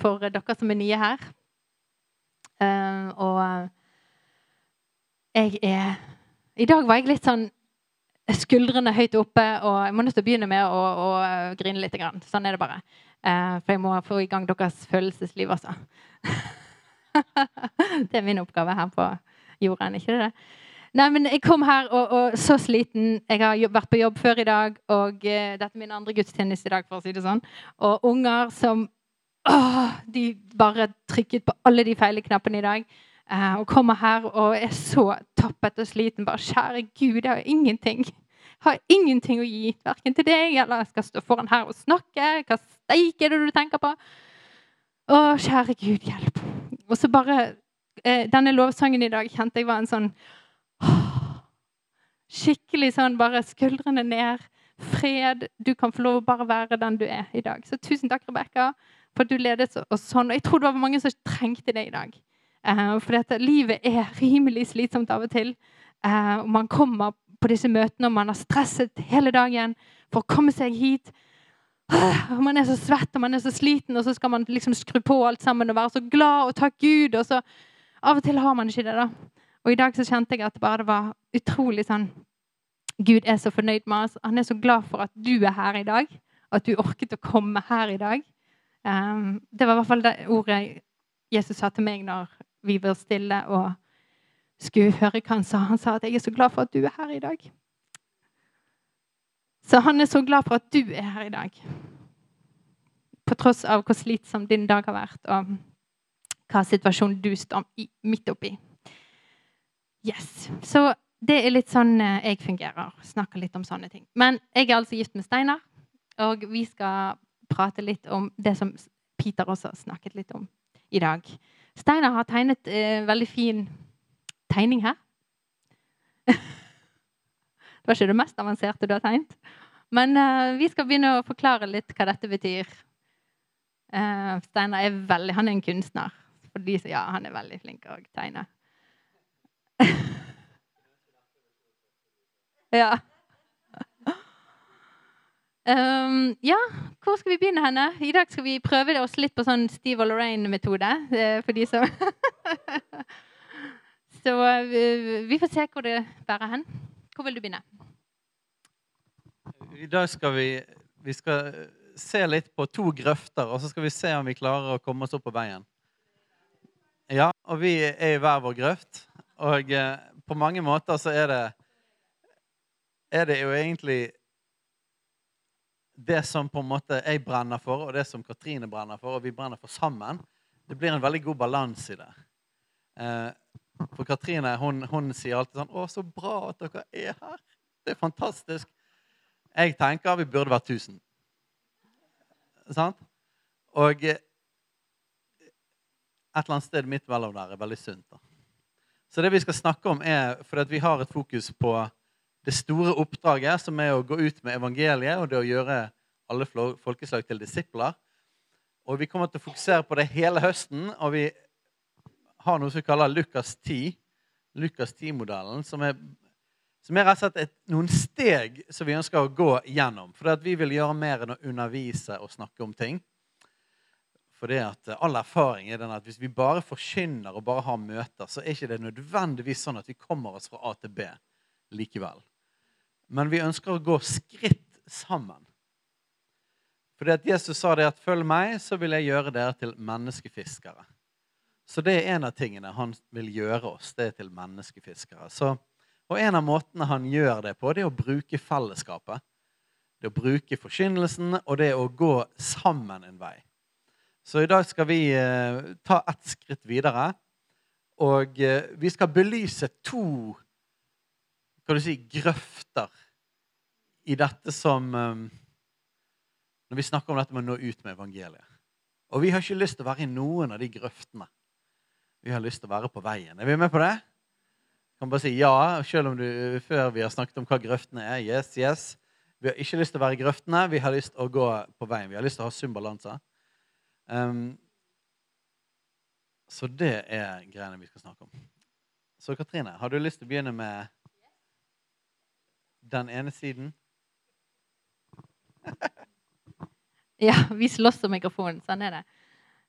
for dere som er nye her. Eh, og jeg er I dag var jeg litt sånn skuldrene høyt oppe, og jeg må nødt til å begynne med å, å grine litt. Grann. Sånn er det bare. Eh, for jeg må få i gang deres følelsesliv, altså. det er min oppgave her på jorden, ikke det? Nei, men Jeg kom her og, og så sliten. Jeg har jobb, vært på jobb før i dag. Og uh, dette er min andre gudstjeneste i dag, for å si det sånn. Og unger som åh, De bare trykket på alle de feile knappene i dag. Eh, og kommer her og er så tappet og sliten. Bare kjære Gud, jeg har ingenting. Jeg har ingenting å gi, verken til deg eller jeg skal stå foran her og snakke. Hva steik er det du tenker på? Å, kjære Gud, hjelp. Og så bare eh, Denne lovsangen i dag kjente jeg var en sånn Skikkelig sånn bare skuldrene ned. Fred. Du kan få lov å bare være den du er i dag. Så tusen takk, Rebekka, for at du ledet oss sånn. Og jeg tror det var mange som trengte det i dag. Uh, for dette, livet er rimelig slitsomt av og til. Uh, og man kommer på disse møtene og man har stresset hele dagen for å komme seg hit. Og man er så svett og man er så sliten, og så skal man liksom skru på alt sammen og være så glad og takke Gud. Og så av og til har man ikke det, da. Og i dag så kjente jeg at det bare var utrolig sånn Gud er så fornøyd med oss. Han er så glad for at du er her i dag. At du orket å komme her i dag. Um, det var i hvert fall det ordet Jesus sa til meg når vi var stille og skulle høre hva han sa. Han sa at 'jeg er så glad for at du er her i dag'. Så han er så glad for at du er her i dag. På tross av hvor slitsom din dag har vært, og hva situasjonen du står midt oppi. Yes. Så det er litt sånn jeg fungerer. Snakker litt om sånne ting. Men jeg er altså gift med Steinar, og vi skal prate litt om det som Peter også snakket litt om i dag. Steinar har tegnet eh, veldig fin tegning her. det var ikke det mest avanserte du har tegnet. Men eh, vi skal begynne å forklare litt hva dette betyr. Eh, Steinar er veldig Han er en kunstner. For de, ja, han er veldig flink til å tegne. ja. Um, ja, hvor skal vi begynne henne? I dag skal vi prøve oss litt på sånn Steve og Lorraine-metode. Uh, for de som Så uh, vi får se hvor det bærer hen. Hvor vil du begynne? I dag skal vi, vi skal se litt på to grøfter, og så skal vi se om vi klarer å komme oss opp på veien. Ja, og vi er i hver vår grøft. Og på mange måter så er det er det jo egentlig det som på en måte jeg brenner for, og det som Katrine brenner for, og vi brenner for sammen, det blir en veldig god balanse i det. Eh, for Katrine hun, hun, sier alltid sånn 'Å, så bra at dere er her. Det er fantastisk.' Jeg tenker vi burde vært 1000. Sant? Og et eller annet sted midt mellom der er veldig sunt. da. Så det vi skal snakke om, er fordi vi har et fokus på det store oppdraget, som er å gå ut med evangeliet og det å gjøre alle folkeslag til disipler. Og Vi kommer til å fokusere på det hele høsten, og vi har noe som vi kaller Lukas 10. Lukas 10-modellen, som er, som er rett og slett et, noen steg som vi ønsker å gå gjennom. For vi vil gjøre mer enn å undervise og snakke om ting. For det at All erfaring er den at hvis vi bare forkynner og bare har møter, så er ikke det nødvendigvis sånn at vi kommer oss fra A til B likevel. Men vi ønsker å gå skritt sammen. Fordi at Jesus sa det at 'følg meg, så vil jeg gjøre dere til menneskefiskere'. Så det er en av tingene han vil gjøre oss. Det er til menneskefiskere. Så, og en av måtene han gjør det på, det er å bruke fellesskapet. Det er å bruke forkynnelsen, og det er å gå sammen en vei. Så i dag skal vi eh, ta ett skritt videre. Og eh, vi skal belyse to kan du si, grøfter i dette som eh, Når vi snakker om dette med å nå ut med evangeliet. Og vi har ikke lyst til å være i noen av de grøftene. Vi har lyst til å være på veien. Er vi med på det? Kan bare si ja, selv om du, før vi har snakket om hva grøftene er. Yes, yes. Vi har ikke lyst til å være i grøftene. Vi har lyst til å gå på veien. Vi har lyst til å ha sunn balanse. Um, så det er greiene vi skal snakke om. Så Katrine, har du lyst til å begynne med den ene siden? Ja, vi slåss om mikrofonen. Sånn er det.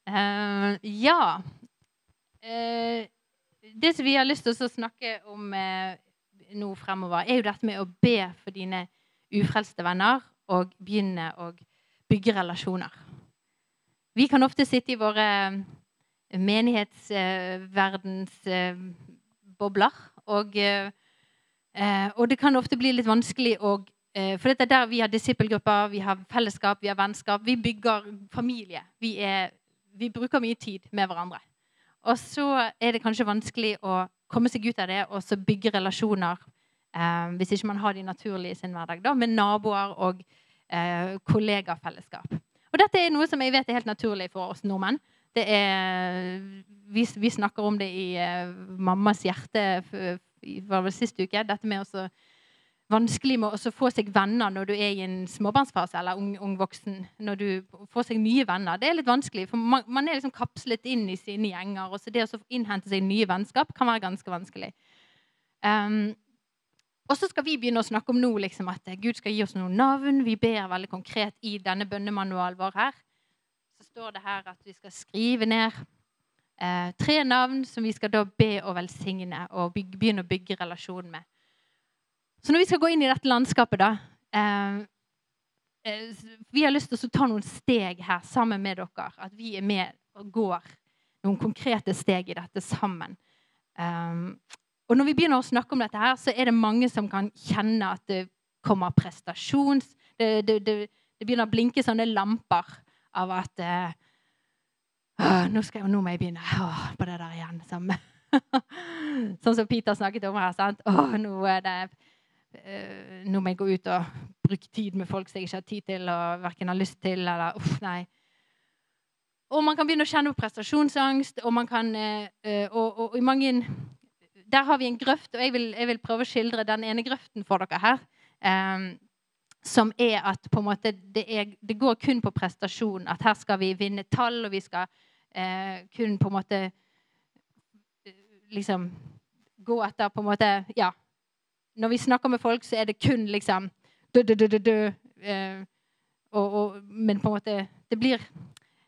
Uh, ja. Uh, det som vi har lyst til å snakke om uh, nå fremover, er jo dette med å be for dine ufrelste venner og begynne å bygge relasjoner. Vi kan ofte sitte i våre menighetsverdensbobler, og, og det kan ofte bli litt vanskelig å for dette er der vi har disippelgrupper, vi har fellesskap, vi har vennskap. Vi bygger familie. Vi, er, vi, bruker mye tid med hverandre. Og så er det kanskje vanskelig å komme seg ut av det og så bygge relasjoner eh, hvis ikke man har de naturlige i sin hverdag, da, med naboer og eh, kollegafellesskap. Og dette er noe som jeg vet er helt naturlig for oss nordmenn. Er, vi, vi snakker om det i eh, mammas hjerte var vel sist uke. Dette med å vanskelig med å få seg venner når du er i en småbarnsfase eller ung, ung, voksen. Når du får seg nye venner. Det er litt vanskelig, for man, man er liksom kapslet inn i sine gjenger. og så Det å innhente seg nye vennskap kan være ganske vanskelig. Um, og så skal vi begynne å snakke om nå liksom, at Gud skal gi oss noen navn. Vi ber veldig konkret i denne bønnemanualen vår her. Så står det her at vi skal skrive ned eh, tre navn som vi skal da be og velsigne og begynne å bygge relasjon med. Så når vi skal gå inn i dette landskapet, da eh, eh, Vi har lyst til å ta noen steg her sammen med dere. At vi er med og går noen konkrete steg i dette sammen. Um, og når vi begynner å snakke om dette, her, så er det mange som kan kjenne at det kommer prestasjons... Det, det, det, det begynner å blinke sånne lamper av at uh, nå, skal, nå, må jeg begynne Åh, på det der igjen. Som, sånn som Peter snakket om her. sant? Åh, nå er det Eh, nå må jeg gå ut og bruke tid med folk som jeg ikke har tid til og verken har lyst til. eller uff, nei. Og man kan begynne å kjenne på prestasjonsangst. og man kan, eh, og, og, og, mange, Der har vi en grøft, og jeg vil, jeg vil prøve å skildre den ene grøften for dere her. Um, som er at måte, det, er, det, går kun på prestasjon. At her skal vi vinne tall, og vi skal uh, kun på en måte liksom gå etter på en måte Ja, når vi snakker med folk, så er det kun liksom dø, dø, dø, dø, eh, og, og, Men på en måte Det blir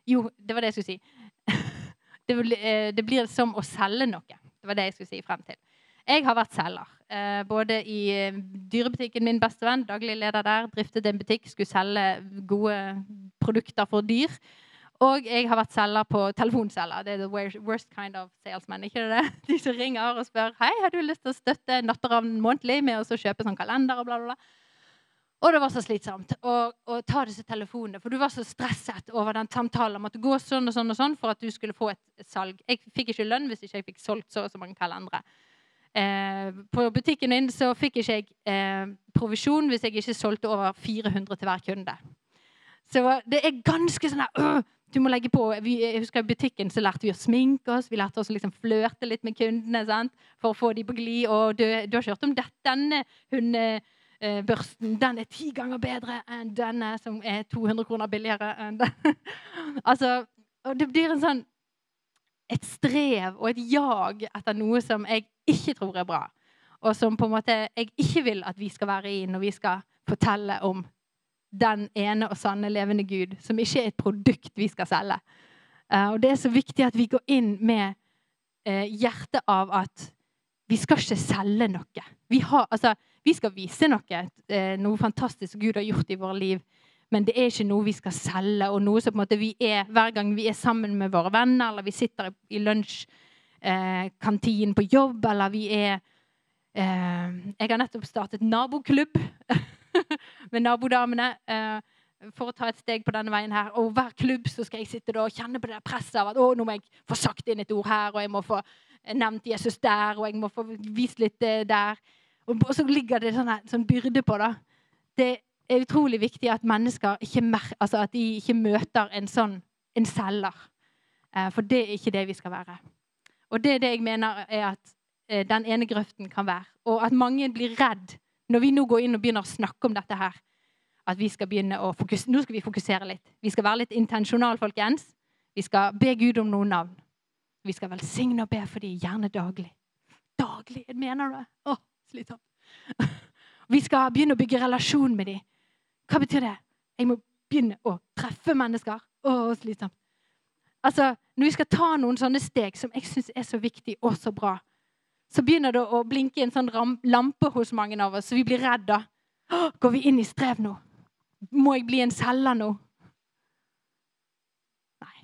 Jo, det var det jeg skulle si. det, eh, det, blir som å selge noe. Det var det jeg skulle si frem til. Jeg har vært selger. Eh, både i eh, dyrebutikken min bestevenn, daglig leder der, driftet en butikk, skulle selge gode produkter for dyr. Og jeg har vært selger på telefonselger. Det er the worst kind of salesman. ikke det? De som ringer og spør hei, har du lyst til å støtte Natteravn månedlig med å kjøpe sånn kalender og bla, bla, bla. Og det var så slitsomt å, ta disse telefonene. For du var så stresset over den samtalen. Måtte gå sånn og sånn og sånn for at du skulle få et, et salg. Jeg fikk ikke lønn hvis ikke jeg fikk solgt så og så mange kalendere. Eh, på butikken min så fikk ikke jeg eh, provisjon hvis jeg ikke solgte over 400 til hver kunde. Så det er ganske sånn her du må legge på, vi, jeg husker I butikken så lærte vi å sminke oss, vi lærte oss å liksom flørte litt med kundene sant? for å få dem på glid. Og du, du har hørt om dette, denne hundebørsten. Den er ti ganger bedre enn denne, som er 200 kroner billigere. enn den. altså, og Det blir en sånn, et strev og et jag etter noe som jeg ikke tror er bra. Og som på en måte jeg ikke vil at vi skal være i når vi skal fortelle om den ene og sanne levende Gud, som ikke er et produkt vi skal selge. Uh, og Det er så viktig at vi går inn med uh, hjertet av at vi skal ikke selge noe. Vi, har, altså, vi skal vise noe, uh, noe fantastisk Gud har gjort i våre liv. Men det er ikke noe vi skal selge, og noe som vi er hver gang vi er sammen med våre venner, eller vi sitter i lunsjkantinen på jobb, eller vi er eh, Jeg har nettopp startet naboklubb med nabodamene. Eh, for å ta et steg på denne veien her. Og hver klubb så skal jeg sitte og kjenne på det presset av at å, nå må jeg få sagt inn et ord her, og jeg må få nevnt Jesus der, og jeg må få vist litt eh, der. Og så ligger det sånn, her, sånn byrde på da. Det er utrolig viktig at mennesker ikke, altså at de ikke møter en sånn en selger. Eh, for det er ikke det vi skal være. Og det er det jeg mener er at eh, den ene grøften kan være. Og at mange blir redd når vi nå går inn og begynner å snakke om dette her. At vi skal begynne å fokusere, Nå skal vi fokusere litt. Vi skal være litt intensjonale, folkens. Vi skal be Gud om noen navn. Vi skal velsigne og be for dem gjerne daglig. Daglig? Mener du det? Å, slitsomt. Vi skal begynne å bygge relasjon med dem. Hva betyr det? Jeg må begynne å treffe mennesker. Å, slitsomt. Altså, Når vi skal ta noen sånne steg som jeg syns er så viktig og så bra, så begynner det å blinke en sånn lampe hos mange av oss, så vi blir redda. Går vi inn i strev nå? Må jeg bli en selger nå? Nei,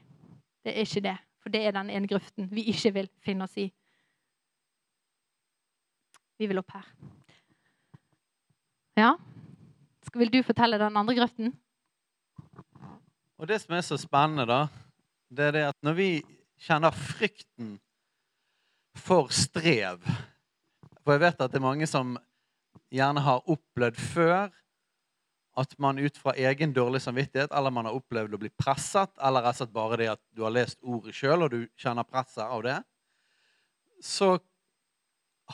det er ikke det. For det er den ene grøften vi ikke vil finne oss i. Vi vil opp her. Ja? Vil du fortelle den andre grøften? Og det som er så spennende, da, det er det at når vi kjenner frykten for strev For jeg vet at det er mange som gjerne har opplevd før at man ut fra egen dårlig samvittighet, eller man har opplevd å bli presset, eller rett og slett bare det at du har lest ordet sjøl, og du kjenner presset av det, så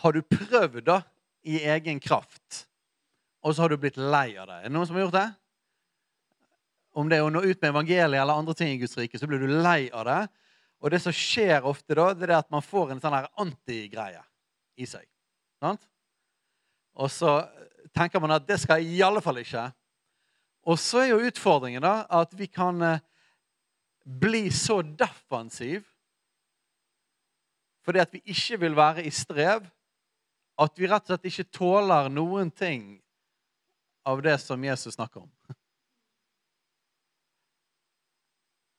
har du prøvd da i egen kraft, og så har du blitt lei av det. Er det noen som har gjort det? om det er å nå ut med evangeliet eller andre ting i Guds rike, så blir du lei av det. Og det som skjer ofte da, det er at man får en sånn antigreie i seg. Sant? Og så tenker man at det skal i alle fall ikke. Og så er jo utfordringen da at vi kan eh, bli så defensiv fordi at vi ikke vil være i strev, at vi rett og slett ikke tåler noen ting av det som Jesus snakker om.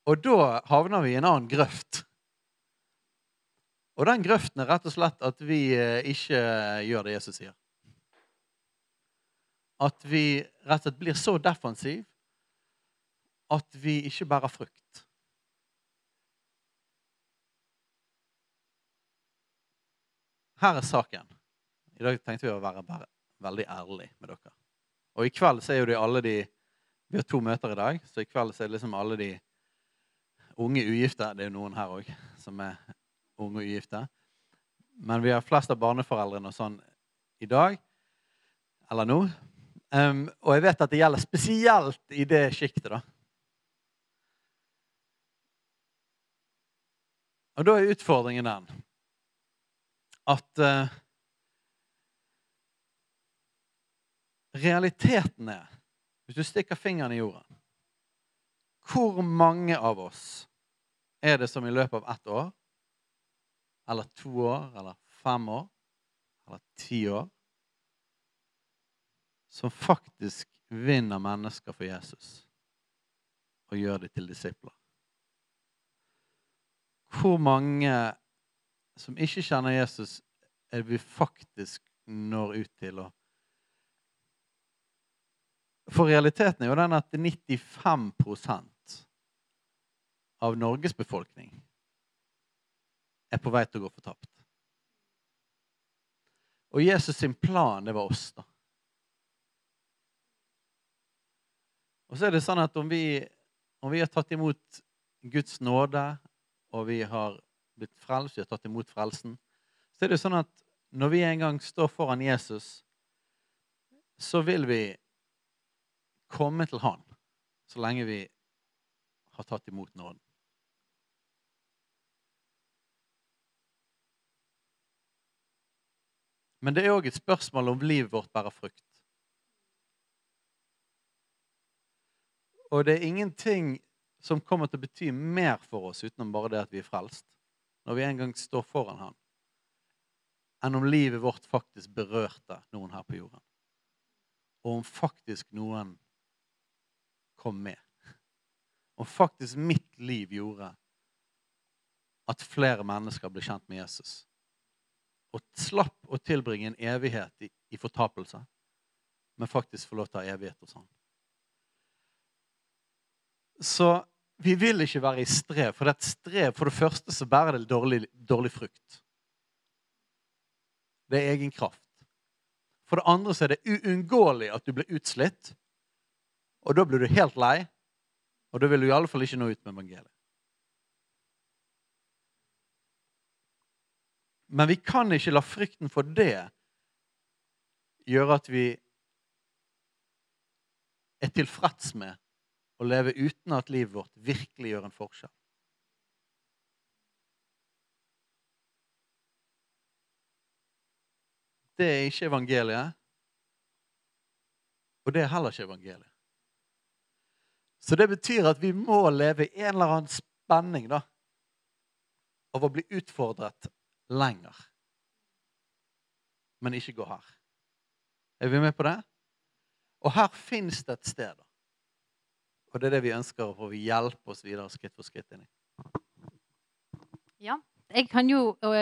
Og da havner vi i en annen grøft. Og den grøften er rett og slett at vi eh, ikke gjør det Jesus sier. At vi rett og slett blir så defensiv at vi ikke bærer frukt. Her er saken. I dag tenkte vi å være veldig ærlig med dere. Og i kveld så er jo det alle de Vi har to møter i dag, så i kveld så er det liksom alle de unge ugifte. Det er jo noen her òg som er unge og ugifte. Men vi har flest av barneforeldrene og sånn i dag. Eller nå. Um, og jeg vet at det gjelder spesielt i det sjiktet, da. Og da er utfordringen den at uh, Realiteten er, hvis du stikker fingeren i jorden hvor mange av oss er det som i løpet av ett år, eller to år, eller fem år, eller ti år, som faktisk vinner mennesker for Jesus og gjør dem til disipler? Hvor mange som ikke kjenner Jesus, er det vi faktisk når ut til? å for realiteten er jo den at 95 av Norges befolkning er på vei til å gå fortapt. Og Jesus sin plan, det var oss, da. Og så er det sånn at om vi, om vi har tatt imot Guds nåde, og vi har blitt frelst, vi har tatt imot frelsen, så er det sånn at når vi en gang står foran Jesus, så vil vi komme til Han så lenge vi har tatt imot nåden. Men det er òg et spørsmål om livet vårt bærer frukt. Og det er ingenting som kommer til å bety mer for oss utenom bare det at vi er frelst, når vi en gang står foran Han, enn om livet vårt faktisk berørte noen her på jorden. Og om faktisk noen kom med. Om faktisk mitt liv gjorde at flere mennesker ble kjent med Jesus. Og slapp å tilbringe en evighet i, i fortapelse, men faktisk få lov til å ha evighet hos han. Så vi vil ikke være i strev, for det er et strev for det første så bærer det dårlig, dårlig frukt. Det er egen kraft. For det andre så er det uunngåelig at du blir utslitt. Og da blir du helt lei, og da vil du i alle fall ikke nå ut med evangeliet. Men vi kan ikke la frykten for det gjøre at vi er tilfreds med å leve uten at livet vårt virkelig gjør en forskjell. Det er ikke evangeliet. Og det er heller ikke evangeliet. Så det betyr at vi må leve i en eller annen spenning da, av å bli utfordret lenger. Men ikke gå her. Er vi med på det? Og her fins det et sted. Og det er det vi ønsker å få hjelpe oss videre skritt for skritt inn i. Ja. Jeg kan jo øh,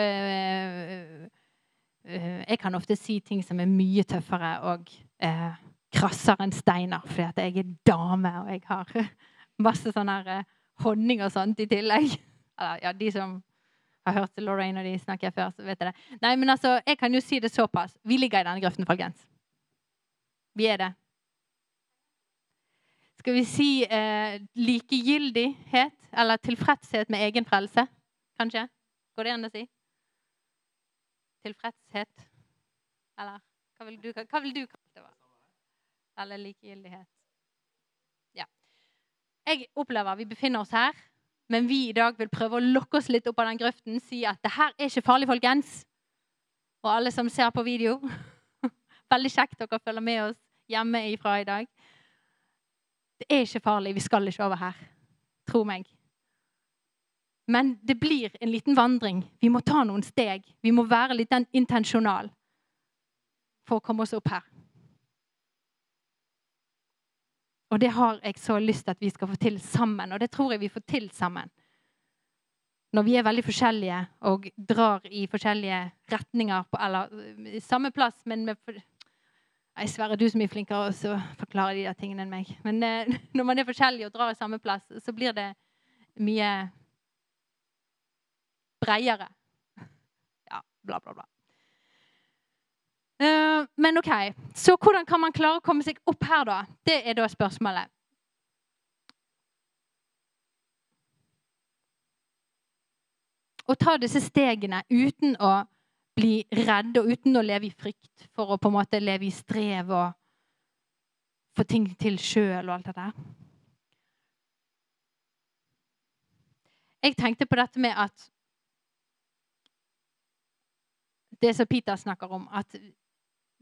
øh, Jeg kan ofte si ting som er mye tøffere og øh, krassere enn steiner, fordi at jeg er dame, og jeg har masse sånn her honning og sånt i tillegg. Eller, ja, de som har hørt Lorraine og de snakker før, så vet jeg det. Nei, men altså, jeg kan jo si det såpass. Vi ligger i denne grøften, folkens. Vi er det. Skal vi si eh, likegyldighet eller tilfredshet med egen frelse? Kanskje? Går det an å si? Tilfredshet? Eller hva vil du, hva vil du kalle det? Eller likegyldighet? Ja. Jeg opplever vi befinner oss her, men vi i dag vil prøve å lokke oss litt opp av den grøften. Si at det her er ikke farlig, folkens. Og alle som ser på video. Veldig kjekt dere følger med oss hjemme ifra i dag. Det er ikke farlig. Vi skal ikke over her. Tro meg. Men det blir en liten vandring. Vi må ta noen steg. Vi må være litt intensjonal for å komme oss opp her. Og det har jeg så lyst til at vi skal få til sammen, og det tror jeg vi får til sammen. Når vi er veldig forskjellige og drar i forskjellige retninger, på, eller samme plass, men med Jeg Sverre, du er mye flinkere til å forklare de der tingene enn meg. Men eh, når man er forskjellig og drar i samme plass, så blir det mye breiere. Ja, bla, bla, bla. Uh, men OK. Så hvordan kan man klare å komme seg opp her, da? Det er da spørsmålet. Å ta disse stegene uten å bli redd og uten å leve i frykt for å på en måte leve i strev og få ting til sjøl og alt det der. Jeg tenkte på dette med at Det som Peter snakker om, at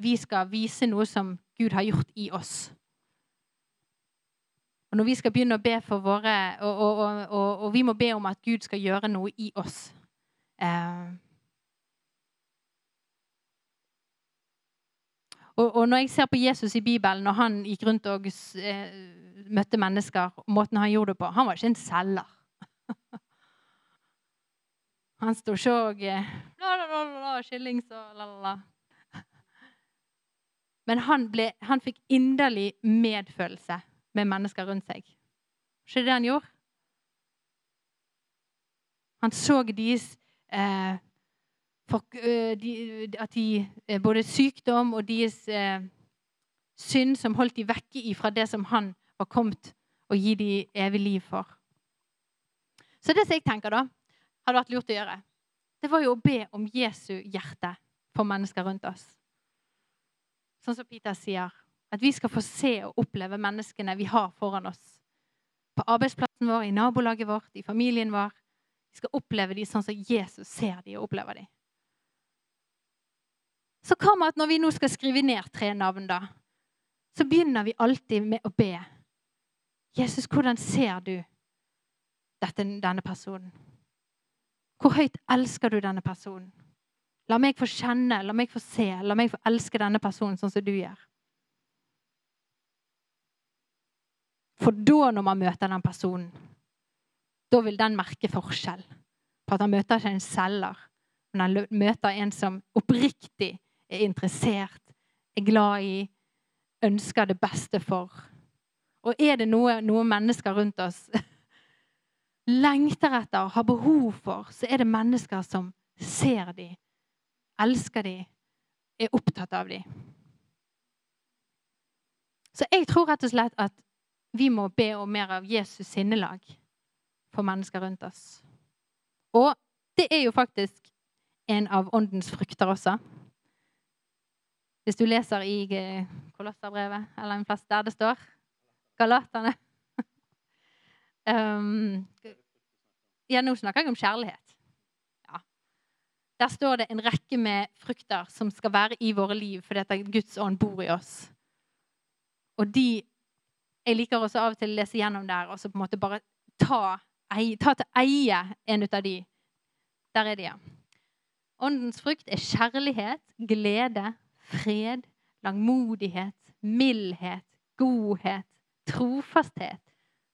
vi skal vise noe som Gud har gjort i oss. Og når vi skal begynne å be for våre Og, og, og, og vi må be om at Gud skal gjøre noe i oss. Eh, Og, når jeg ser på Jesus i Bibelen, når han gikk rundt og eh, møtte mennesker, måten han gjorde det på Han var ikke en selger. han sto ikke og eh, Skillings og la-la-la. Men han, ble, han fikk inderlig medfølelse med mennesker rundt seg. Ikke det han gjorde? Han så deres eh, for, uh, de, at de, uh, både sykdom og deres eh, synd som holdt de vekke fra det som han var kommet å gi de evig liv for. Så det som jeg tenker da, hadde vært lurt å gjøre, det var jo å be om Jesu hjerte for mennesker rundt oss. Sånn som Peter sier, at vi skal få se og oppleve menneskene vi har foran oss. På arbeidsplassen vår, i nabolaget vårt, i familien vår. Vi skal oppleve dem sånn som Jesus ser dem og opplever dem. Så kommer at når vi nå skal skrive ned tre navn, da, så begynner vi alltid med å be. Jesus, hvordan ser du dette, denne personen? Hvor høyt elsker du denne personen? La meg få kjenne, la meg få se, la meg få elske denne personen sånn som du gjør. For da, når man møter den personen, da vil den merke forskjell. For at han møter ikke en selger, men han møter en som oppriktig er interessert, er glad i, ønsker det beste for. Og er det noe, noe mennesker rundt oss lengter etter, har behov for, så er det mennesker som ser dem, elsker dem, er opptatt av dem. Så jeg tror rett og slett at vi må be om mer av Jesus sinnelag for mennesker rundt oss. Og det er jo faktisk en av åndens frukter også. Hvis du leser i eh, Kolosserbrevet, eller en plass der det står Galaterne. um, ja, nå snakker jeg om kjærlighet. Der står det en rekke med frukter som skal være i våre liv fordi at Guds ånd bor i oss. Og de Jeg liker også av og til å lese gjennom der og så på en måte bare ta, ta til eie en ut av de. Der er de, ja. Åndens frukt er kjærlighet, glede, fred, langmodighet, mildhet, godhet, trofasthet,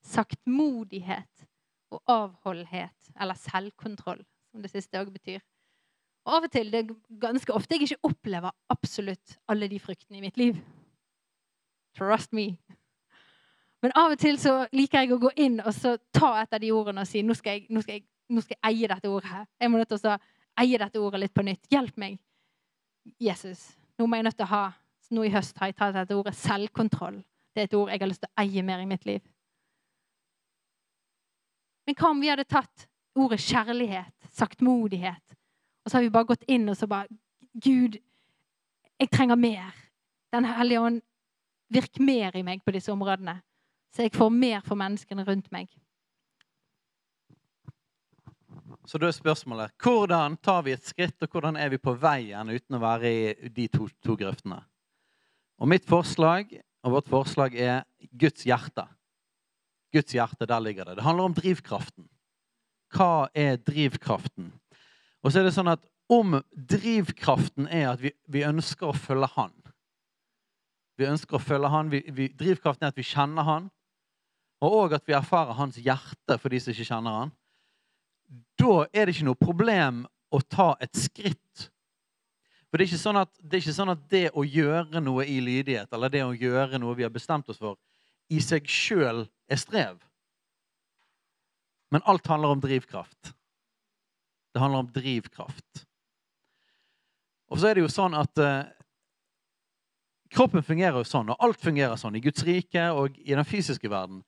saktmodighet og avholdhet, eller selvkontroll, som det siste òg betyr. Og av og til, det er ganske ofte, jeg ikke opplever absolutt alle de fruktene i mitt liv. Trust me. Men av og til så liker jeg å gå inn og så ta et av de ordene og si nå skal jeg, nå skal jeg, nå skal jeg eie dette ordet her. Jeg må nødt til å eie dette ordet litt på nytt. Hjelp meg, Jesus. Nå må jeg nødt til å ha Nå i høst har jeg tatt dette ordet selvkontroll. Det er et ord jeg har lyst til å eie mer i mitt liv. Men hva om vi hadde tatt ordet kjærlighet, saktmodighet, og så har vi bare gått inn og så bare Gud, jeg trenger mer. Den hellige ånd, virk mer i meg på disse områdene, så jeg får mer for menneskene rundt meg. Så da er spørsmålet hvordan tar vi et skritt, og hvordan er vi på veien uten å være i de to, to grøftene? Og mitt forslag og vårt forslag er Guds hjerte. Guds hjerte, der ligger det. Det handler om drivkraften. Hva er drivkraften? Og så er det sånn at om drivkraften er at vi, vi ønsker å følge Han Vi ønsker å følge Han, vi, vi, Drivkraften er at vi kjenner Han, og òg at vi erfarer Hans hjerte for de som ikke kjenner Han da er det ikke noe problem å ta et skritt. For det er, ikke sånn at, det sånn at det å gjøre noe i lydighet, eller det å gjøre noe vi har bestemt oss for, i seg sjøl er strev. Men alt handler om drivkraft. Det handler om drivkraft. Og så er det jo sånn at eh, kroppen fungerer jo sånn, og alt fungerer sånn i Guds rike og i den fysiske verden,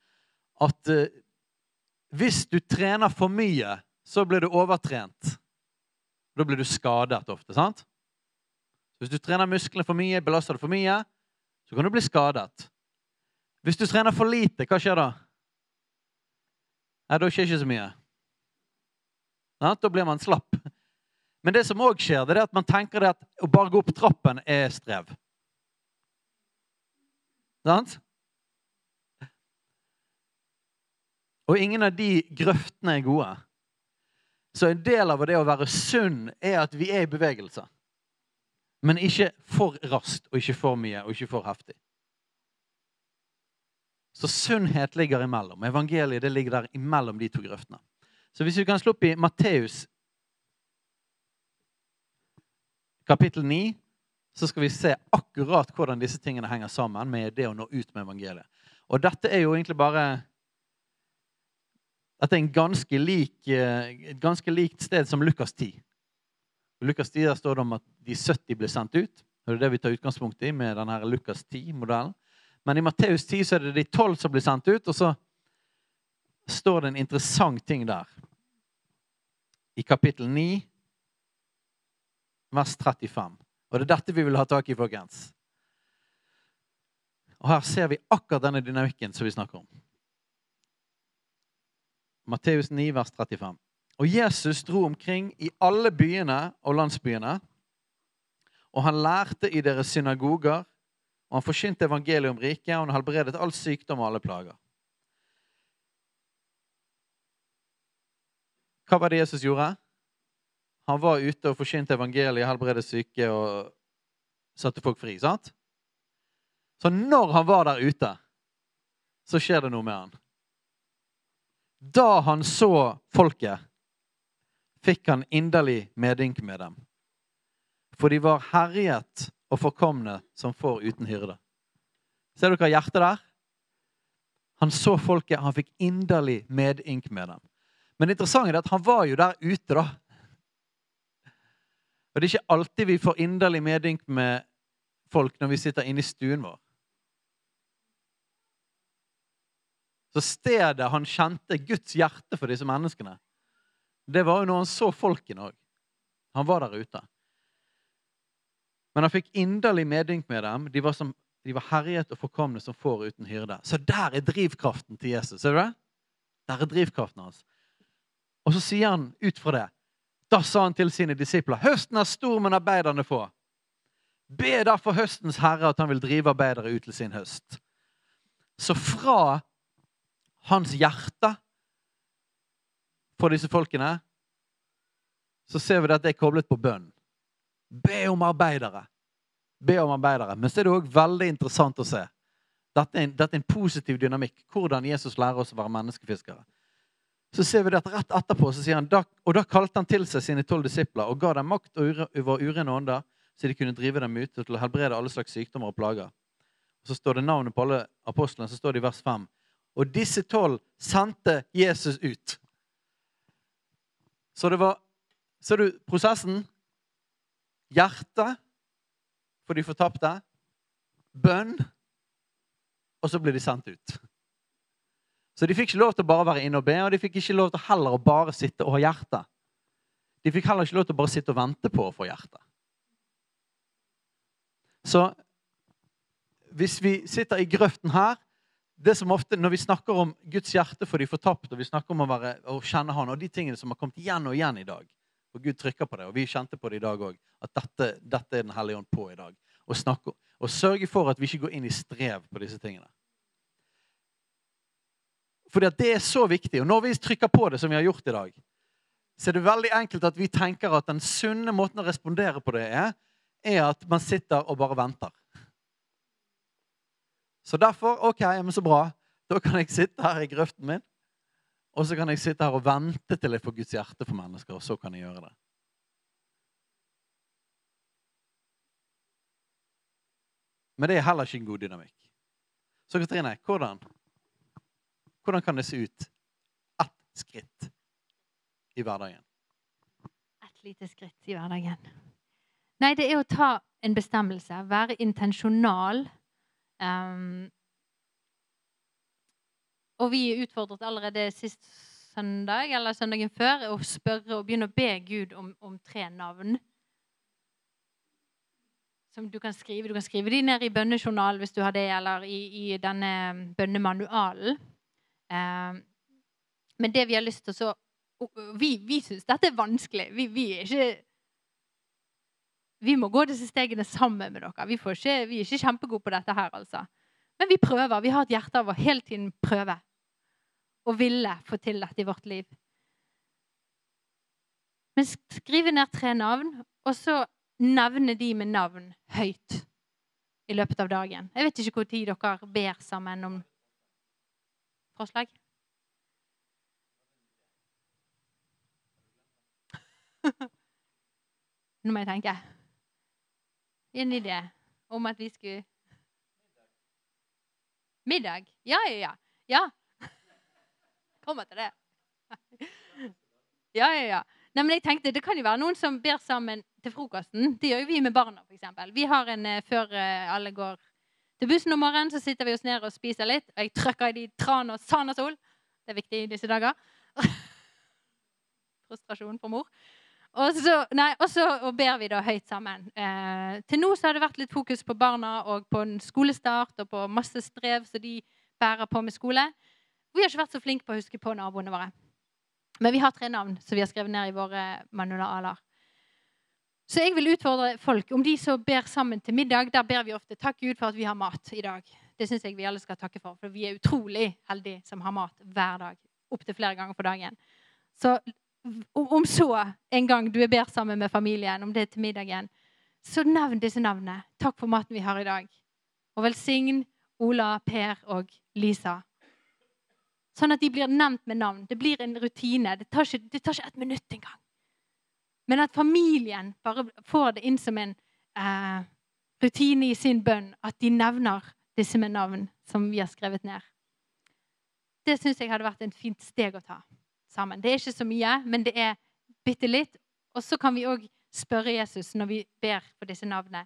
at eh, hvis du trener for mye, så blir du overtrent. Da blir du skadet ofte. sant? Hvis du trener musklene for mye, belaster det for mye, så kan du bli skadet. Hvis du trener for lite, hva skjer da? Nei, Da skjer ikke så mye. Da blir man slapp. Men det som òg skjer, det er at man tenker at å bare gå opp trappen er strev. Sant? Og ingen av de grøftene er gode. Så en del av det å være sunn er at vi er i bevegelse. Men ikke for raskt og ikke for mye og ikke for heftig. Så sunnhet ligger imellom. Evangeliet ligger der imellom de to grøftene. Så hvis vi kan slå opp i Matteus kapittel 9, så skal vi se akkurat hvordan disse tingene henger sammen med det å nå ut med evangeliet. Og dette er jo egentlig bare dette er en ganske lik, et ganske likt sted som Lukas 10. I Lukas 10 der står det om at de 70 ble sendt ut. Det er det vi tar utgangspunkt i med denne Lukas 10-modellen. Men i Matteus 10 så er det de tolv som blir sendt ut, og så står det en interessant ting der. I kapittel 9, vers 35. Og det er dette vi vil ha tak i, folkens. Og her ser vi akkurat denne dynamikken som vi snakker om. Matteus 9, vers 35. Og Jesus dro omkring i alle byene og landsbyene, og han lærte i deres synagoger, og han forkynte evangeliet om riket, og han helbredet all sykdom og alle plager. Hva var det Jesus gjorde? Han var ute og forkynte evangeliet, helbredet syke og satte folk fri. sant? Så når han var der ute, så skjer det noe med han. Da han så folket, fikk han inderlig medynk med dem. For de var herjet og forkomne som får uten hyrde. Ser dere hjertet der? Han så folket, han fikk inderlig medynk med dem. Men det interessante er at han var jo der ute, da. Og det er ikke alltid vi får inderlig medynk med folk når vi sitter inne i stuen vår. Så stedet han kjente Guds hjerte for disse menneskene, det var jo når han så folkene òg. Han var der ute. Men han fikk inderlig medynk med dem. De var, som, de var herjet og forkomne som får uten hyrde. Så der er drivkraften til Jesus. Ser du det? Der er drivkraften hans. Og så sier han ut fra det Da sa han til sine disipler høsten er stor, men arbeiderne få. Be derfor høstens herre at han vil drive arbeidere ut til sin høst. Så fra hans hjerte for disse folkene, så ser vi at det er koblet på bønn. Be om arbeidere. Be om arbeidere. Men så er det òg veldig interessant å se. Dette er, en, dette er, en, positiv dynamikk. Hvordan Jesus lærer oss å være menneskefiskere. Så ser vi det at Rett etterpå så sier han, og da kalte han til seg sine tolv disipler og ga dem makt over urene ånder, så de kunne drive dem ut til å helbrede alle slags sykdommer og plager. Og Så står det navnet på alle apostlene, så står det i vers 5. Og disse tolv sendte Jesus ut. Så det var Ser du prosessen? Hjerte for de fortapte. Bønn. Og så blir de sendt ut. Så de fikk ikke lov til å bare være inne og be, og de fikk ikke lov til heller å bare sitte og ha hjerte. De fikk heller ikke lov til å bare sitte og vente på å få hjerte. Så hvis vi sitter i grøften her det som ofte, Når vi snakker om Guds hjerte for de fortapte, og vi snakker om å, være, å kjenne Han, og de tingene som har kommet igjen og igjen i dag og Gud trykker på det, og vi kjente på det i dag òg, at dette, dette, er Den hellige ånd på i dag. Og, snakke, og sørge for at vi ikke går inn i strev på disse tingene. Fordi at det er så viktig. Og når vi trykker på det, som vi har gjort i dag, så er det veldig enkelt at vi tenker at den sunne måten å respondere på det er, er at man sitter og bare venter. Så derfor OK, men så bra. Da kan jeg sitte her i grøften min og så kan jeg sitte her og vente til jeg får Guds hjerte for mennesker, og så kan jeg gjøre det. Men det er heller ikke en god dynamikk. Så Katrine, hvordan, hvordan kan det se ut ett skritt i hverdagen? Et lite skritt i hverdagen. Nei, det er å ta en bestemmelse. Være intensjonal. Um, og vi utfordret allerede sist søndag eller søndagen før å spørre og begynne å be Gud om, om tre navn. Som du kan skrive. Du kan skrive de ned i bønnejournalen hvis du har det, eller i, i denne bønnemanualen. Eh, men det vi har lyst til så Vi, vi syns dette er vanskelig. Vi, vi, er ikke Vi må gå disse stegene sammen med dere. Vi, ikke, vi er ikke kjempegode på dette her, altså. Men vi prøver. Vi har et hjerte av å hele tiden prøve og ville få til dette i vårt liv. Men skrive ned tre navn, og så nevne de med navn høyt i løpet av dagen. Jeg vet ikke hvor tid dere ber sammen om forslag. Nå må jeg tenke. En idé om at vi skulle Middag? Ja, ja, ja. ja. Kommer til det. Ja, ja, ja. Nei, men jeg tenkte, Det kan jo være noen som ber sammen til frokosten. Det gjør jo vi med barna. Eksempel. vi har en, eh, Før eh, alle går til bussen om morgenen, så sitter vi oss ned og spiser litt. Og jeg trykker i de tran og sanasol. Det er viktig i disse dager. Frustrasjon for mor. Og så, nei, og så ber vi da høyt sammen. Eh, til nå så har det vært litt fokus på barna og på en skolestart og på masse strev som de bærer på med skole. Vi har ikke vært så flinke på å huske på naboene våre. Men vi har tre navn som vi har skrevet ned i våre manualer. Så jeg vil utfordre folk om de som ber sammen til middag. Der ber vi ofte 'Takk Gud for at vi har mat i dag'. Det syns jeg vi alle skal takke for, for vi er utrolig heldige som har mat hver dag. Opptil flere ganger på dagen. Så om så en gang du er ber sammen med familien, om det er til middagen, så nevn disse navnene. Takk for maten vi har i dag. Og velsign Ola, Per og Lisa Sånn at de blir nevnt med navn. Det blir en rutine. Det tar ikke, det tar ikke et minutt engang. Men at familien bare får det inn som en eh, rutine i sin bønn, at de nevner disse med navn som vi har skrevet ned. Det syns jeg hadde vært et fint steg å ta sammen. Det er ikke så mye, men det er bitte litt. Og så kan vi òg spørre Jesus når vi ber på disse navnene.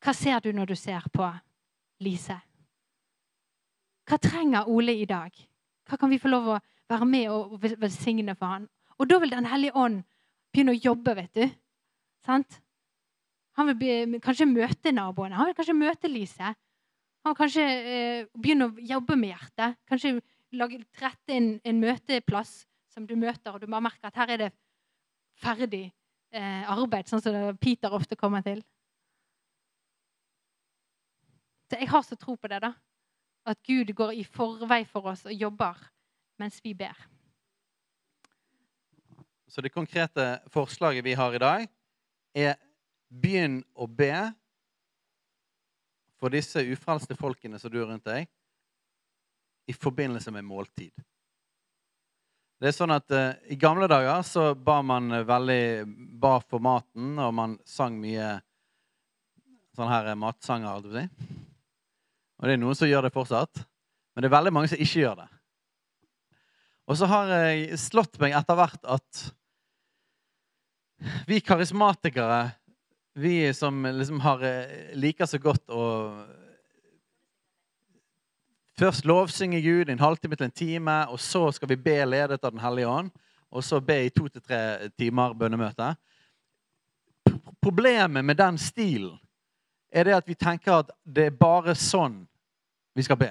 Hva ser du når du ser på Lise? Hva trenger Ole i dag? Hva kan vi få lov å være med og velsigne for han? Og da vil Den hellige ånd begynne å jobbe, vet du. Sant? Han vil be, kanskje møte naboene. Han vil kanskje møte Lise. Han vil kanskje eh, begynne å jobbe med hjertet. Kanskje lage, rette en, en, møteplass som du møter, og du bare merker at her er det ferdig eh, arbeid, sånn som Peter ofte kommer til. Så jeg har så tro på det, da. At Gud går i forvei for oss og jobber mens vi ber. Så det konkrete forslaget vi har i dag, er begynn å be for disse ufrelste folkene som du har rundt deg, i forbindelse med måltid. Det er sånn at uh, I gamle dager så ba man veldig ba for maten, og man sang mye sånne her matsanger. Si. Og det er noen som gjør det fortsatt, men det er veldig mange som ikke gjør det. Og så har jeg slått meg etter hvert at vi karismatikere, vi som liksom har, eh, liker så godt å Først lovsynge Gud en halvtime til en time, og så skal vi be ledet av Den hellige ånd. Og så be i to til tre timer bønnemøte. Problemet med den stilen er det at vi tenker at det er bare sånn vi skal be.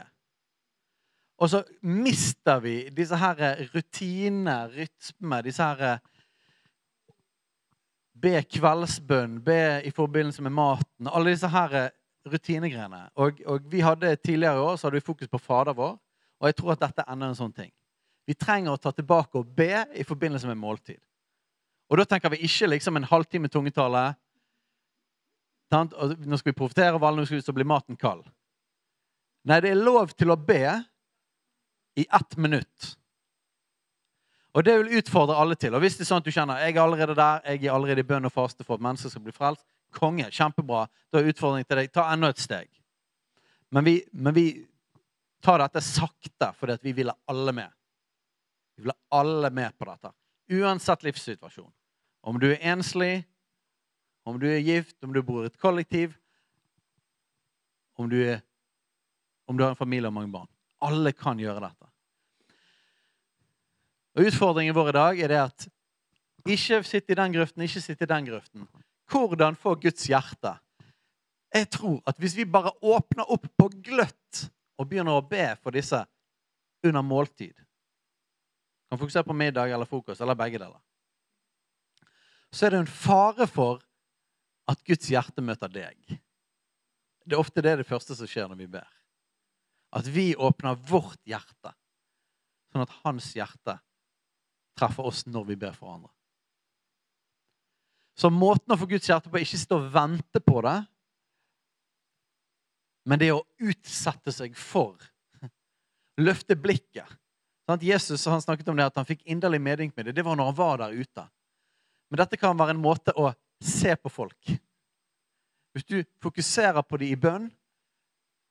Og så mister vi disse her rutinene, rytme, disse her Be kveldsbønn, be i forbindelse med maten. Alle disse her rutinegreiene. Og, og, vi hadde Tidligere i år så hadde vi fokus på Fader vår, og jeg tror at dette er enda en sånn ting. Vi trenger å ta tilbake og be i forbindelse med måltid. Og da tenker vi ikke liksom en halvtime tungetale. Nå skal vi profetere alle, nå blir maten kald. Nei, det er lov til å be i ett minutt. Og det vil utfordre alle til. Og hvis det er sånn at du kjenner jeg er allerede der, jeg er allerede i bønn og faste for at mennesker skal bli frelst, Konge. Kjempebra. Da er utfordringen til deg ta enda et steg. Men vi, men vi tar dette sakte fordi vi vil ha alle med. Vi vil ha alle med på dette. Uansett livssituasjon. Om du er enslig, om du er gift, om du bor i et kollektiv, om du, er, om du har en familie og mange barn. Alle kan gjøre dette. Og Utfordringen vår i dag er det at ikke sitt i den grøften, ikke sitt i den grøften. Hvordan få Guds hjerte? Jeg tror at hvis vi bare åpner opp på gløtt og begynner å be for disse under måltid Kan fokusere på middag eller frokost eller begge deler. Så er det en fare for at Guds hjerte møter deg. Det er ofte det, det første som skjer når vi ber. At vi åpner vårt hjerte, sånn at hans hjerte treffer oss når vi ber for andre. Så måten å få Guds hjerte på er ikke sitte og vente på det, men det er å utsette seg for. Løfte blikket. Sånn Jesus han snakket om det at han fikk inderlig medynk med det. Det var når han var der ute. Men dette kan være en måte å se på folk. Hvis du fokuserer på dem i bønn,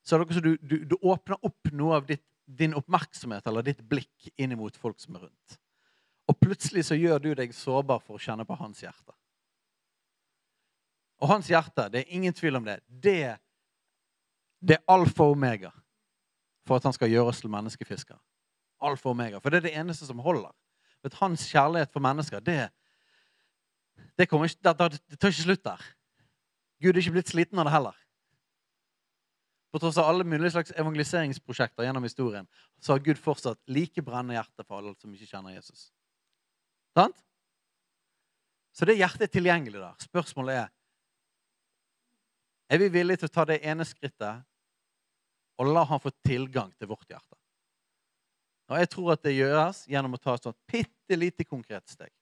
så er det også du, du, du, åpner opp noe av ditt, din oppmerksomhet eller ditt blikk inn mot folk som er rundt. Og plutselig så gjør du deg sårbar for å kjenne på hans hjerte. Og hans hjerte, det er ingen tvil om det, det, det er alfa og omega for at han skal gjøre oss til menneskefiskere. Alfa og omega. For det er det eneste som holder. For hans kjærlighet for mennesker, det, det, ikke, det, det tar ikke slutt der. Gud er ikke blitt sliten av det heller. På tross av alle mulige slags evangeliseringsprosjekter gjennom historien, så har Gud fortsatt like brennende hjerte for alle som ikke kjenner Jesus. Sant? Så det hjertet er tilgjengelig der. Spørsmålet er er vi villige til å ta det ene skrittet og la han få tilgang til vårt hjerte? Og Jeg tror at det gjøres gjennom å ta et sånt bitte lite konkret steg.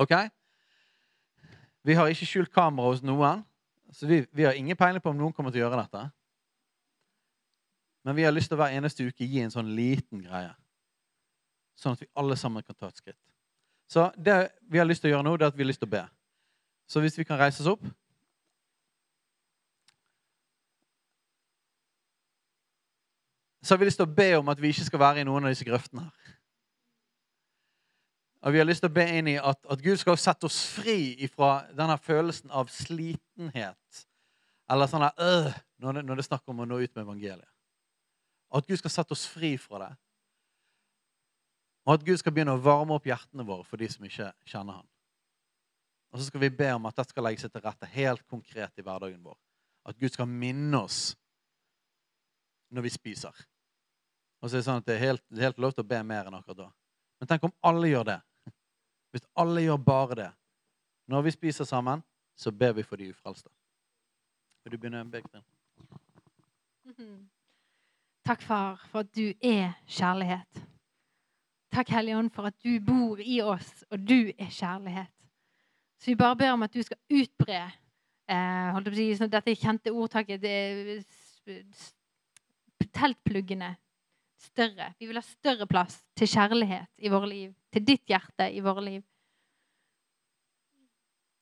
Ok? Vi har ikke skjult kamera hos noen, så vi, vi har ingen peiling på om noen kommer til å gjøre dette. Men vi har lyst til å hver eneste uke gi en sånn liten greie. Sånn at vi alle sammen kan ta et skritt. Så det vi har lyst til å gjøre nå, det er at vi har lyst til å be. Så hvis vi kan reise oss opp Så har vi lyst til å be om at vi ikke skal være i noen av disse grøftene her. Og vi har lyst til å be inn i at, at Gud skal sette oss fri fra denne følelsen av slitenhet. Eller sånn der, øh, når, det, når det er snakk om å nå ut med evangeliet. At Gud skal sette oss fri fra det. Og at Gud skal begynne å varme opp hjertene våre for de som ikke kjenner Han. Og så skal vi be om at dette skal legge seg til rette helt konkret i hverdagen vår. At Gud skal minne oss når vi spiser. Og så er Det sånn at det er helt, helt lov til å be mer enn akkurat da. Men tenk om alle gjør det. Hvis alle gjør bare det. Når vi spiser sammen, så ber vi for de ufrelste. Vil du begynne, Birgit? Takk, far, for at du er kjærlighet. Takk, Hellige Ånd, for at du bor i oss, og du er kjærlighet. Så vi bare ber om at du skal utbre eh, holdt på å si, sånn, dette kjente ordtaket det, Teltpluggene større. Vi vil ha større plass til kjærlighet i våre liv. Til ditt hjerte i våre liv.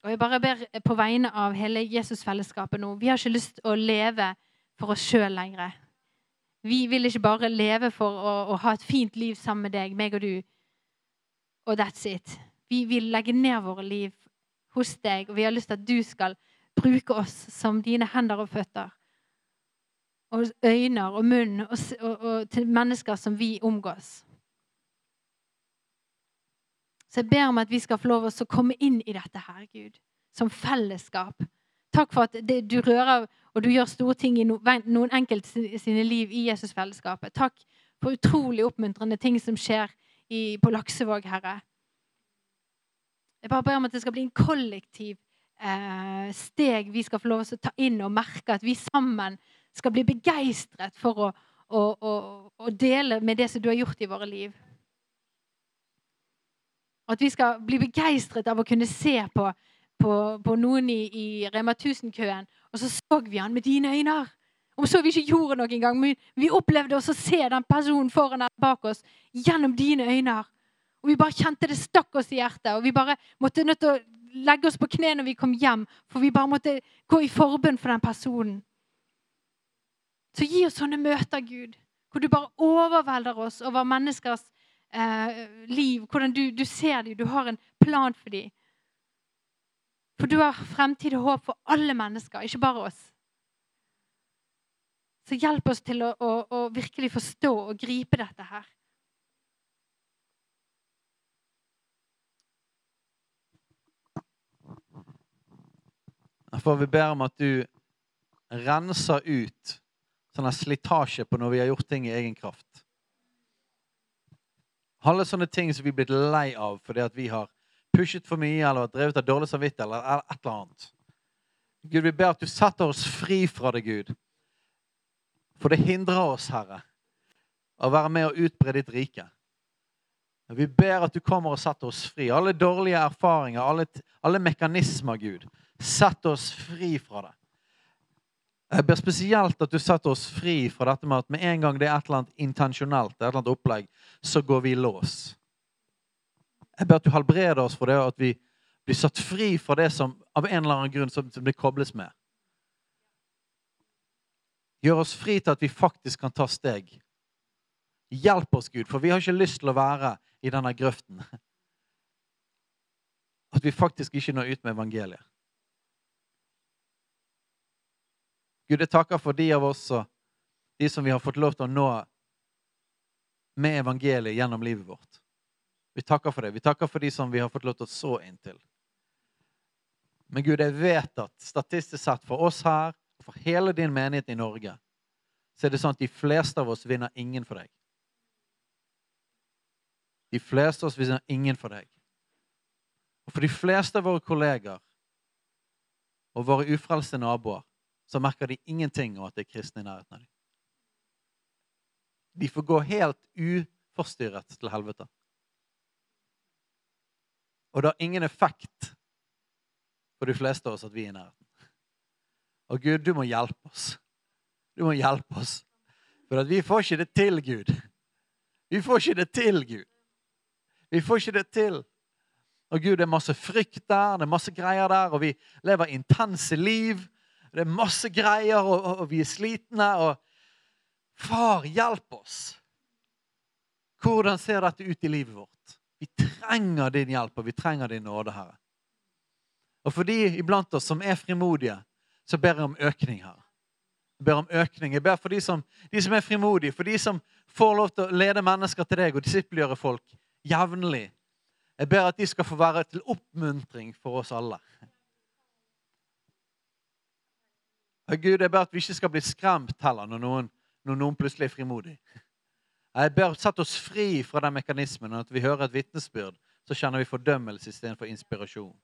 Og jeg bare ber på vegne av hele Jesusfellesskapet nå. Vi har ikke lyst til å leve for oss sjøl lenger. Vi vil ikke bare leve for å, å, ha et fint liv sammen med deg, meg og du, og that's it. Vi vil legge ned våre liv hos deg, og vi har lyst til at du skal bruke oss som dine hender og føtter. Og øyne og munn og, og, og til mennesker som vi omgås. Så jeg ber om at vi skal få lov til å komme inn i dette her, Gud, som fellesskap. Takk for at det, du rører og du gjør store ting i no, noen enkelte sine liv i Jesusfellesskapet. Takk for utrolig oppmuntrende ting som skjer i, på Laksevåg, Herre. Jeg bare ber om at det skal bli en kollektiv eh, steg vi skal få lov til å ta inn og merke. At vi sammen skal bli begeistret for å, å, å, å dele med det som du har gjort i våre liv. At vi skal bli begeistret av å kunne se på, på, på noen i, i Rema 1000-køen, og så så vi han med dine øyne. Om så vi ikke gjorde noe engang, men vi opplevde oss å se den personen foran eller bak oss gjennom dine øyne. Og vi bare kjente det stakk oss i hjertet. Og vi bare måtte nødt til å legge oss på kne når vi kom hjem, for vi bare måtte gå i forbønn for den personen. Så gi oss sånne møter, Gud, hvor du bare overvelder oss over menneskers eh, liv. Hvordan du, du ser dem, du har en plan for dem. For du har fremtid og håp for alle mennesker, ikke bare oss. Så hjelp oss til å, å, å virkelig forstå og gripe dette her. For vi ber om at du renser ut sånn slitasje på når vi har gjort ting i egen kraft. Alle sånne ting som vi er blitt lei av fordi at vi har pushet for mye eller drevet av dårlig samvittighet eller et eller annet. Gud, vi ber at du setter oss fri fra det, Gud. For det hindrer oss, Herre, å være med og utbre ditt rike. Vi ber at du kommer og setter oss fri. Alle dårlige erfaringer, alle, alle mekanismer, Gud. Sett oss fri fra det. Jeg ber spesielt at du setter oss fri fra dette med at med en gang det er et eller annet intensjonelt, et eller annet opplegg, så går vi lås. Jeg ber at du helbreder oss for det, og at vi blir satt fri fra det som av en eller annen grunn som, som det kobles med. Gjør oss fri til at vi faktisk kan ta steg. Hjelp oss, Gud, for vi har ikke lyst til å være i denne grøften. At vi faktisk ikke når ut med evangeliet. Gud, jeg takker for de av oss og de som vi har fått lov til å nå med evangeliet gjennom livet vårt. Vi takker for det. Vi takker for de som vi har fått lov til å så inn til. Men Gud, jeg vet at statistisk sett for oss her og for hele din menighet i Norge, så er det sånn at de fleste av oss vinner ingen for deg. De fleste av oss vinner ingen for deg. Og for de fleste av våre kolleger og våre ufrelste naboer så merker de ingenting av at det er kristne i nærheten av dem. De får gå helt uforstyrret til helvete. Og det har ingen effekt for de fleste av oss at vi er i nærheten. Og Gud, du må hjelpe oss. Du må hjelpe oss. For vi får ikke det til, Gud. Vi får ikke det til, Gud. Vi får ikke det til. Og Gud, det er masse frykt der, det er masse greier der, og vi lever intense liv. Det er masse greier, og, og, og vi er slitne. og Far, hjelp oss. Hvordan ser dette ut i livet vårt? Vi trenger din hjelp, og vi trenger din nåde, Herre. Og for de iblant oss som er frimodige, så ber jeg om økning her. Jeg ber om økning. Jeg ber for de som, de som er frimodige, for de som får lov til å lede mennesker til deg og disippelgjøre folk jevnlig. Jeg ber at de skal få være til oppmuntring for oss alle. Og Gud, jeg ber at vi ikke skal bli skremt heller når noen, når noen plutselig er frimodig. Jeg ber sett oss fri fra den mekanismen. og At vi hører et vitnesbyrd, så kjenner vi fordømmelse istedenfor inspirasjon.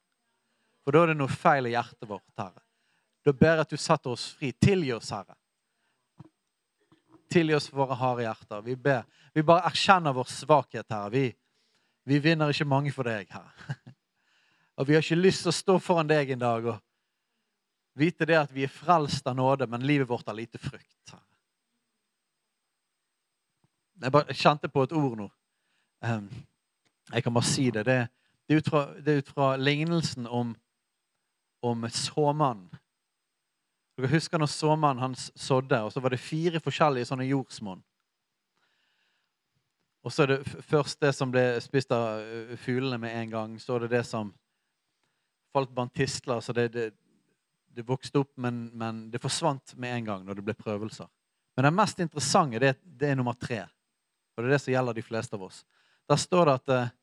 For da er det noe feil i hjertet vårt, Herre. Da ber jeg at du setter oss fri. Tilgi oss, Herre. Tilgi oss våre harde hjerter. Vi ber. Vi bare erkjenner vår svakhet, Herre. Vi, vi vinner ikke mange for deg, Herre. Og vi har ikke lyst til å stå foran deg en dag og vite det at vi er frelst av nåde, men livet vårt har lite frukt. Herre. Jeg bare kjente på et ord nå. Um, jeg kan bare si det. Det, det, er, ut fra, det er ut fra lignelsen om, om såmannen. Dere husker når såmannen hans sådde, og så var det fire forskjellige sånne jordsmonn. Og så er det først det som ble spist av fuglene med en gang. Så er det det som falt blant tistler. Så det, det, det vokste opp, men, men, det forsvant med en gang når det ble prøvelser. Men det mest interessante det, det er nummer tre. Og det er det som gjelder de fleste av oss. Der står det at eh,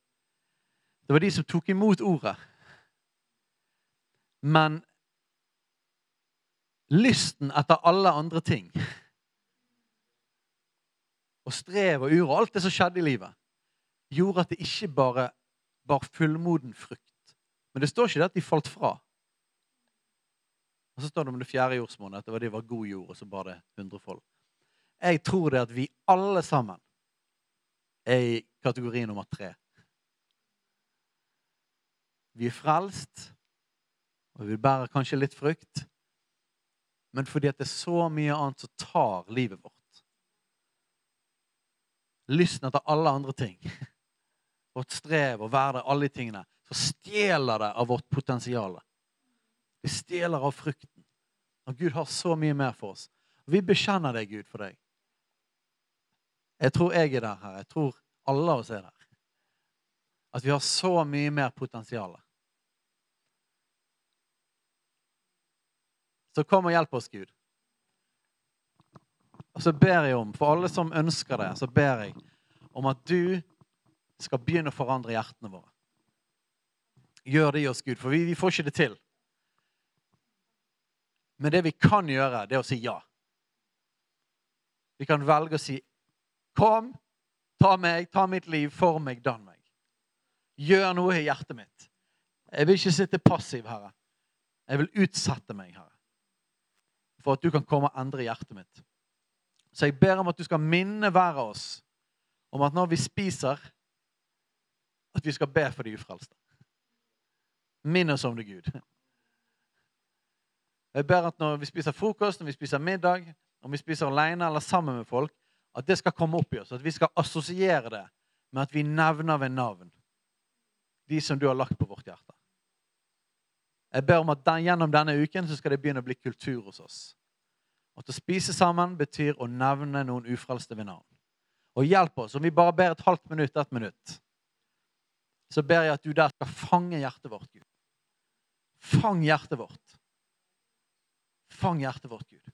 det var de som tok imot ordet. Men lysten etter alle andre ting og strev og uro alt det som skjedde i livet, gjorde at det ikke bare bar fullmoden frukt. Men det står ikke det at de falt fra. Og så står det om det fjerde jordsmonnet, at det var, det var god jord, og så bar det hundrefold. Jeg tror det at vi alle sammen er i kategori nummer tre. Vi er frelst, og vi bærer kanskje litt frukt. Men fordi det er så mye annet som tar livet vårt. Lysten etter alle andre ting. Vårt strev og hverdag, alle de tingene. Så stjeler det av vårt potensial. Det stjeler av frukten. Og Gud har så mye mer for oss. Vi bekjenner det, Gud, for deg. Jeg tror jeg er der her. Jeg tror alle av oss er der. At vi har så mye mer potensial. Så kom og hjelp oss, Gud. Og så ber jeg om, for alle som ønsker det, så ber jeg om at du skal begynne å forandre hjertene våre. Gjør det i oss, Gud, for vi, vi får ikke det til. Men det vi kan gjøre, det er å si ja. Vi kan velge å si Kom, ta meg, ta mitt liv, for meg, dann meg. Gjør noe i hjertet mitt. Jeg vil ikke sitte passiv, Herre. Jeg vil utsette meg, Herre, for at du kan komme og endre hjertet mitt. Så jeg ber om at du skal minne hver av oss om at når vi spiser, at vi skal be for de ufrelste. Minn oss om det, Gud. Jeg ber at når vi spiser frokost, når vi spiser middag, om vi spiser alene eller sammen med folk, at det skal komme opp i oss. At vi skal assosiere det med at vi nevner ved navn de som du har lagt på vårt hjerte. Jeg ber om at den, gjennom denne uken så skal det begynne å bli kultur hos oss. At å spise sammen betyr å nevne noen ufrelste ved navn. Og hjelp oss. Om vi bare ber et halvt minutt, ett minutt, så ber jeg at du der skal fange hjertet vårt, Gud. Fang hjertet vårt. Fang hjertet vårt, Gud.